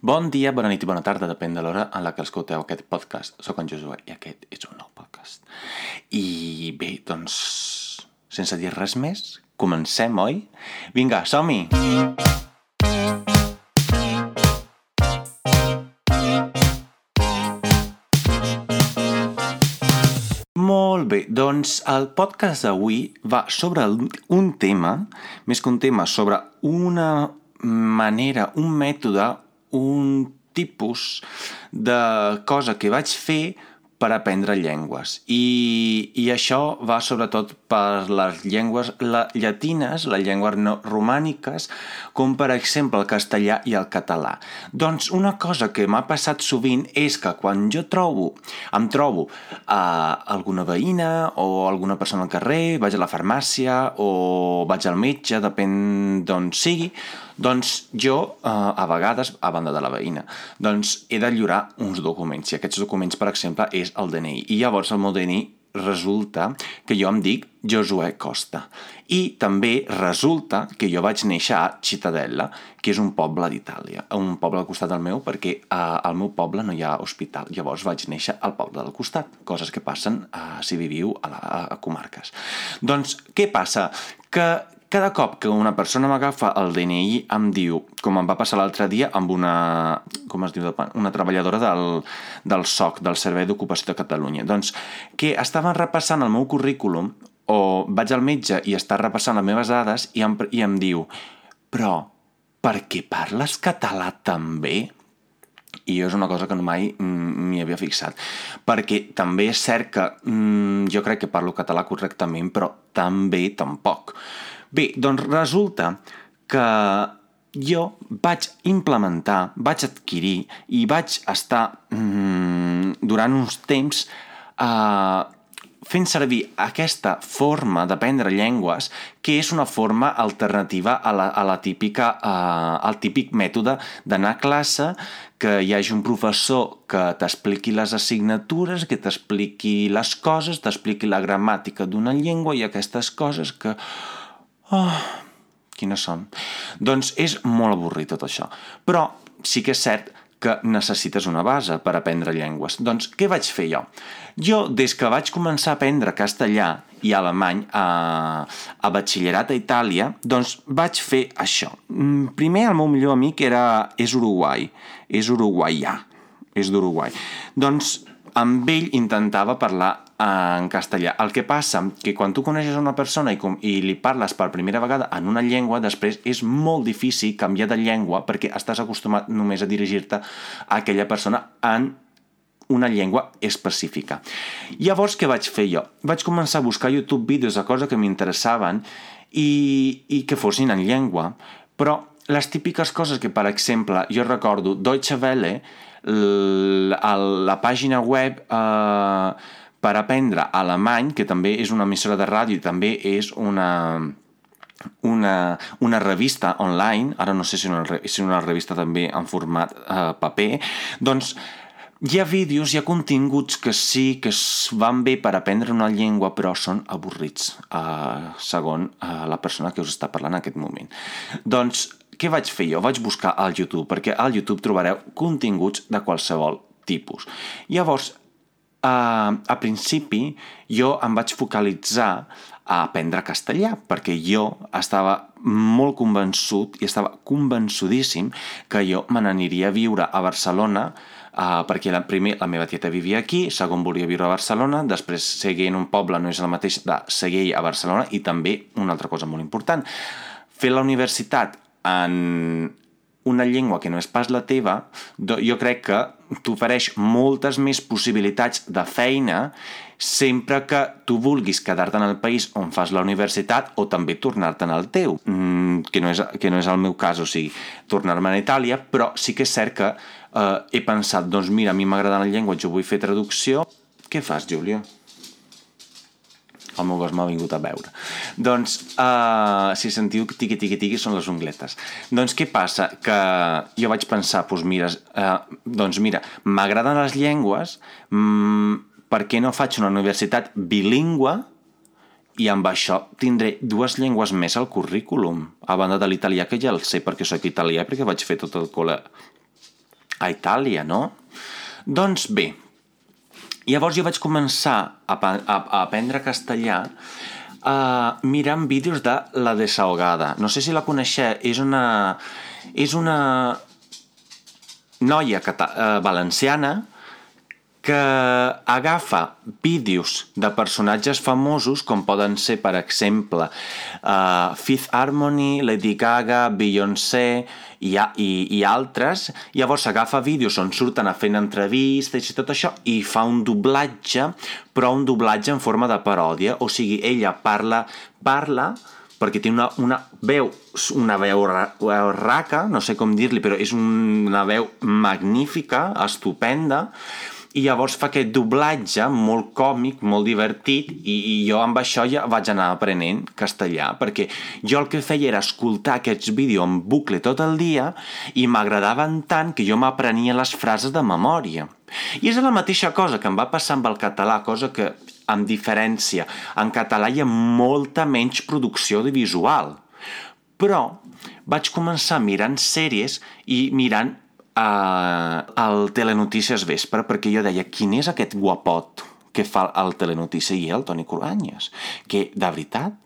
Bon dia, bona nit i bona tarda, depèn de l'hora en la que escolteu aquest podcast. Soc en Josué i aquest és un nou podcast. I bé, doncs, sense dir res més, comencem, oi? Vinga, som-hi! Molt bé, doncs el podcast d'avui va sobre un tema, més que un tema, sobre una manera, un mètode, un tipus de cosa que vaig fer per aprendre llengües. I, I això va sobretot per les llengües la, llatines, les llengües no romàniques, com per exemple el castellà i el català. Doncs una cosa que m'ha passat sovint és que quan jo trobo, em trobo a alguna veïna o alguna persona al carrer, vaig a la farmàcia o vaig al metge, depèn d'on sigui, doncs jo, eh, a vegades, a banda de la veïna, doncs he de lliurar uns documents. I aquests documents, per exemple, és el DNI. I llavors el meu DNI resulta que jo em dic Josué Costa. I també resulta que jo vaig néixer a Cittadella, que és un poble d'Itàlia, un poble al costat del meu, perquè eh, al meu poble no hi ha hospital. Llavors vaig néixer al poble del costat, coses que passen eh, si viviu a, la, a comarques. Doncs què passa? Que cada cop que una persona m'agafa el DNI em diu, com em va passar l'altre dia amb una, com es diu, una treballadora del, del SOC, del Servei d'Ocupació de Catalunya, doncs que estaven repassant el meu currículum o vaig al metge i està repassant les meves dades i em, i em diu però per què parles català també? I és una cosa que mai m'hi havia fixat. Perquè també és cert que mm, jo crec que parlo català correctament però també tampoc. Bé, doncs resulta que jo vaig implementar, vaig adquirir i vaig estar mmm, durant uns temps eh, fent servir aquesta forma d'aprendre llengües, que és una forma alternativa a la, a la típica, eh, al típic mètode d'anar a classe, que hi hagi un professor que t'expliqui les assignatures, que t'expliqui les coses, t'expliqui la gramàtica d'una llengua i aquestes coses que Oh, quines són? Doncs és molt avorrit tot això. Però sí que és cert que necessites una base per aprendre llengües. Doncs què vaig fer jo? Jo, des que vaig començar a aprendre castellà i alemany a, a batxillerat a Itàlia, doncs vaig fer això. Mm, primer, el meu millor amic era, és Uruguai, és uruguaià, és d'Uruguai. Doncs amb ell intentava parlar en castellà. El que passa que quan tu coneixes una persona i, com, i li parles per primera vegada en una llengua, després és molt difícil canviar de llengua perquè estàs acostumat només a dirigir-te a aquella persona en una llengua específica. Llavors, què vaig fer jo? Vaig començar a buscar a YouTube vídeos de coses que m'interessaven i, i que fossin en llengua, però les típiques coses que, per exemple, jo recordo Deutsche Welle, la, la pàgina web eh, per aprendre alemany, que també és una emissora de ràdio i també és una, una, una revista online, ara no sé si una, si una revista també en format eh, paper, doncs hi ha vídeos, hi ha continguts que sí que es van bé per aprendre una llengua, però són avorrits, eh, segon eh, la persona que us està parlant en aquest moment. Doncs, què vaig fer jo? Vaig buscar al YouTube, perquè al YouTube trobareu continguts de qualsevol tipus. Llavors, Uh, a principi jo em vaig focalitzar a aprendre castellà, perquè jo estava molt convençut i estava convençudíssim que jo me n'aniria a viure a Barcelona uh, perquè la, primer la meva tieta vivia aquí, segon volia viure a Barcelona, després seguir en un poble no és el mateix de seguir a Barcelona i també una altra cosa molt important, fer la universitat en una llengua que no és pas la teva, jo crec que t'ofereix moltes més possibilitats de feina sempre que tu vulguis quedar-te en el país on fas la universitat o també tornar-te'n al teu, mm, que, no és, que no és el meu cas, o sigui, tornar-me a Itàlia, però sí que és cert que eh, he pensat, doncs mira, a mi m'agrada la llengua, jo vull fer traducció. Què fas, Júlia? El meu gos m'ha vingut a veure. Doncs, uh, si sentiu tiqui, tiqui, tiqui, són les ungletes. Doncs què passa? Que jo vaig pensar, doncs mira, uh, doncs mira m'agraden les llengües, mm, per què no faig una universitat bilingüe i amb això tindré dues llengües més al currículum, a banda de l'italià, que ja el sé perquè sóc italià, perquè vaig fer tot el col·le a Itàlia, no? Doncs bé, llavors jo vaig començar a, a, a aprendre castellà uh, mirant vídeos de La Desahogada. No sé si la coneixeu, és una, és una noia cata, uh, valenciana que agafa vídeos de personatges famosos, com poden ser, per exemple, uh, Fifth Harmony, Lady Gaga, Beyoncé i, i, i altres, llavors agafa vídeos on surten a fent entrevistes i tot això i fa un doblatge, però un doblatge en forma de paròdia, o sigui, ella parla, parla perquè té una, una veu, una veu raca, no sé com dir-li, però és una veu magnífica, estupenda, i llavors fa aquest doblatge molt còmic, molt divertit i, i jo amb això ja vaig anar aprenent castellà perquè jo el que feia era escoltar aquests vídeos en bucle tot el dia i m'agradaven tant que jo m'aprenia les frases de memòria. I és la mateixa cosa que em va passar amb el català, cosa que, amb diferència, en català hi ha molta menys producció de visual. Però vaig començar mirant sèries i mirant al Telenotícies Vespre perquè jo deia, quin és aquest guapot que fa el Telenotícia i el Toni Cruanyes? Que, de veritat,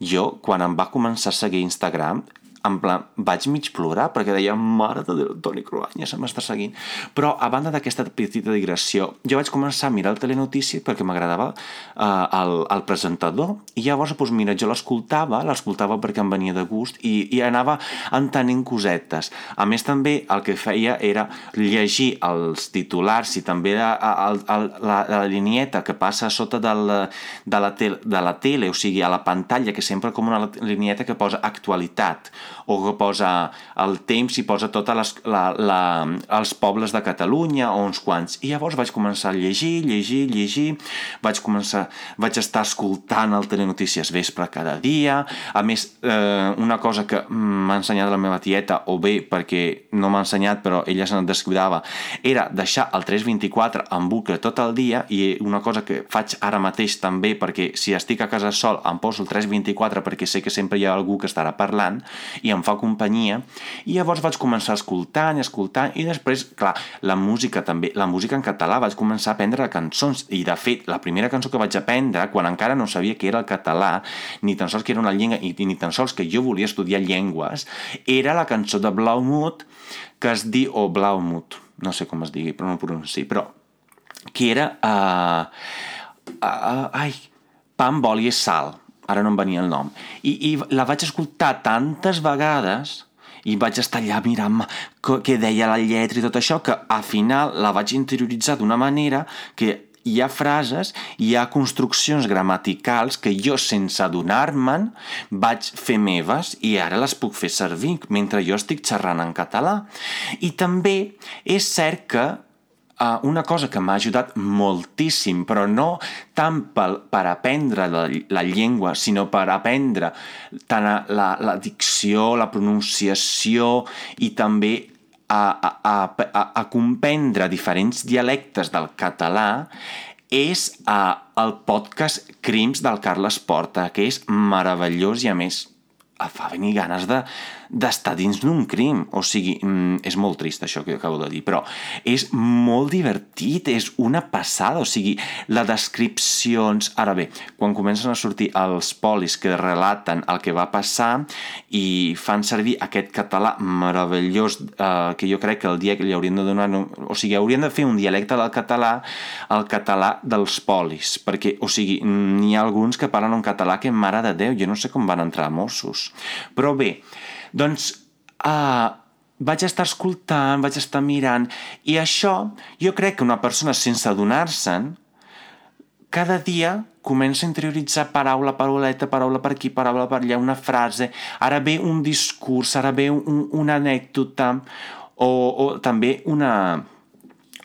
jo, quan em va començar a seguir Instagram, en plan, vaig mig plorar perquè deia, mare de Déu, Toni Cruanya se m'està seguint. Però, a banda d'aquesta petita digressió, jo vaig començar a mirar el telenotícia perquè m'agradava uh, el, el presentador i llavors, doncs, mira, jo l'escoltava, l'escoltava perquè em venia de gust i, i anava entenent cosetes. A més, també el que feia era llegir els titulars i també la, la, la, la linieta que passa sota de la, de, la tel, de la tele, o sigui, a la pantalla, que sempre com una linieta que posa actualitat o que posa el temps i posa tots els pobles de Catalunya o uns quants. I llavors vaig començar a llegir, llegir, llegir, vaig començar, vaig estar escoltant el Telenotícies Vespre cada dia, a més, eh, una cosa que m'ha ensenyat la meva tieta, o bé perquè no m'ha ensenyat però ella se'n descuidava, era deixar el 324 en bucle tot el dia. I una cosa que faig ara mateix també perquè si estic a casa sol em poso el 324 perquè sé que sempre hi ha algú que estarà parlant i em fa companyia, i llavors vaig començar escoltant i escoltant, i després, clar, la música també, la música en català, vaig començar a aprendre cançons, i de fet, la primera cançó que vaig aprendre, quan encara no sabia que era el català, ni tan sols que era una llengua, i ni tan sols que jo volia estudiar llengües, era la cançó de Blaumut, que es diu, o Blaumut, no sé com es digui, però no pronunci, però que era... Uh, uh, ai, pa amb oli i sal ara no em venia el nom, i, i la vaig escoltar tantes vegades i vaig estar allà mirant què deia la lletra i tot això, que al final la vaig interioritzar d'una manera que hi ha frases, hi ha construccions gramaticals que jo, sense adonar-me'n, vaig fer meves i ara les puc fer servir mentre jo estic xerrant en català. I també és cert que uh, una cosa que m'ha ajudat moltíssim, però no tant per, per aprendre la, la llengua, sinó per aprendre tant la, la dicció, la pronunciació i també a, a, a, a comprendre diferents dialectes del català és uh, el podcast Crims del Carles Porta, que és meravellós i a més fa venir ganes de, d'estar dins d'un crim. O sigui, mm, és molt trist això que acabo de dir, però és molt divertit, és una passada. O sigui, les descripcions... Ara bé, quan comencen a sortir els polis que relaten el que va passar i fan servir aquest català meravellós eh, que jo crec que el dia que li haurien de donar... O sigui, haurien de fer un dialecte del català el català dels polis, perquè, o sigui, n'hi ha alguns que parlen un català que, mare de Déu, jo no sé com van entrar a Mossos. Però bé, doncs uh, vaig estar escoltant, vaig estar mirant, i això jo crec que una persona sense adonar-se'n cada dia comença a interioritzar paraula, parauleta, paraula per aquí, paraula per allà, una frase, ara ve un discurs, ara ve un, una anècdota, o, o també una,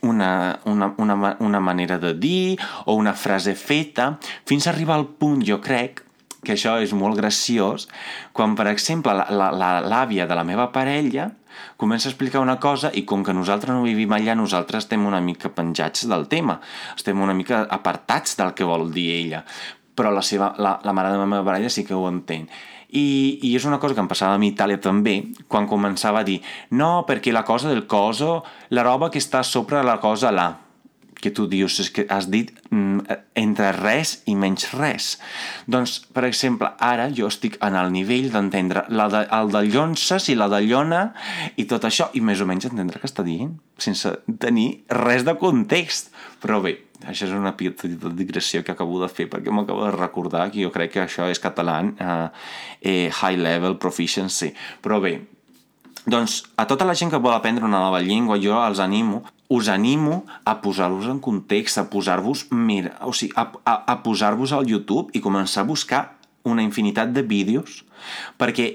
una, una, una, una manera de dir o una frase feta, fins a arribar al punt, jo crec, que això és molt graciós, quan, per exemple, l'àvia de la meva parella comença a explicar una cosa i com que nosaltres no vivim allà, nosaltres estem una mica penjats del tema, estem una mica apartats del que vol dir ella. però la, seva, la, la mare de la meva parella sí que ho entén. I, I és una cosa que em passava a mi Itàlia també, quan començava a dir no, perquè la cosa del coso, la roba que està sobre la cosa là que tu dius, és que has dit mm, entre res i menys res. Doncs, per exemple, ara jo estic en el nivell d'entendre de, el de llonces i la de llona i tot això, i més o menys entendre què està dient, sense tenir res de context. Però bé, això és una petita digressió que acabo de fer perquè m'acabo de recordar que jo crec que això és català eh, eh, high level proficiency. Però bé, doncs a tota la gent que vol aprendre una nova llengua jo els animo us animo a posar-vos en context, a posar-vos mira, o sigui, a, a, a posar-vos al YouTube i començar a buscar una infinitat de vídeos perquè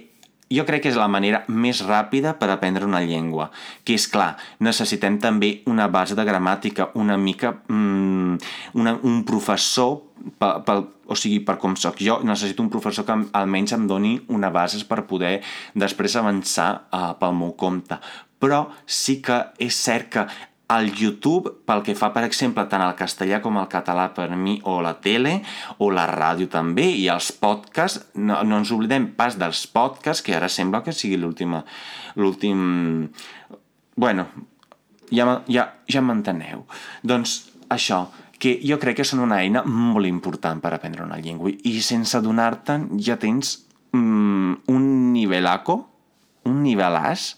jo crec que és la manera més ràpida per aprendre una llengua. Que és clar, necessitem també una base de gramàtica, una mica... Mm, una, un professor, pel, pel, o sigui, per com sóc jo, necessito un professor que almenys em doni una base per poder després avançar uh, pel meu compte. Però sí que és cert que el YouTube, pel que fa, per exemple, tant al castellà com al català per mi, o la tele, o la ràdio també, i els podcasts, no, no ens oblidem pas dels podcasts, que ara sembla que sigui l'última... l'últim... Bueno, ja, ja, ja m'enteneu. Doncs això, que jo crec que són una eina molt important per aprendre una llengua i sense donar-te'n ja tens mm, un nivelaco, un nivelàs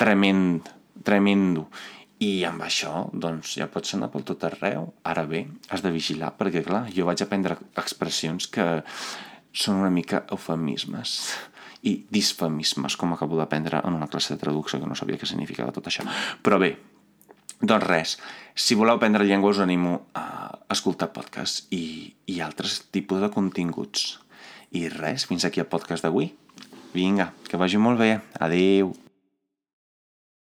tremend, tremendo. I amb això, doncs, ja pots anar pel tot arreu. Ara bé, has de vigilar, perquè, clar, jo vaig aprendre expressions que són una mica eufemismes i disfemismes, com acabo d'aprendre en una classe de traducció que no sabia què significava tot això. Però bé, doncs res, si voleu aprendre llengua us animo a escoltar podcasts i, i altres tipus de continguts. I res, fins aquí el podcast d'avui. Vinga, que vagi molt bé. Adeu.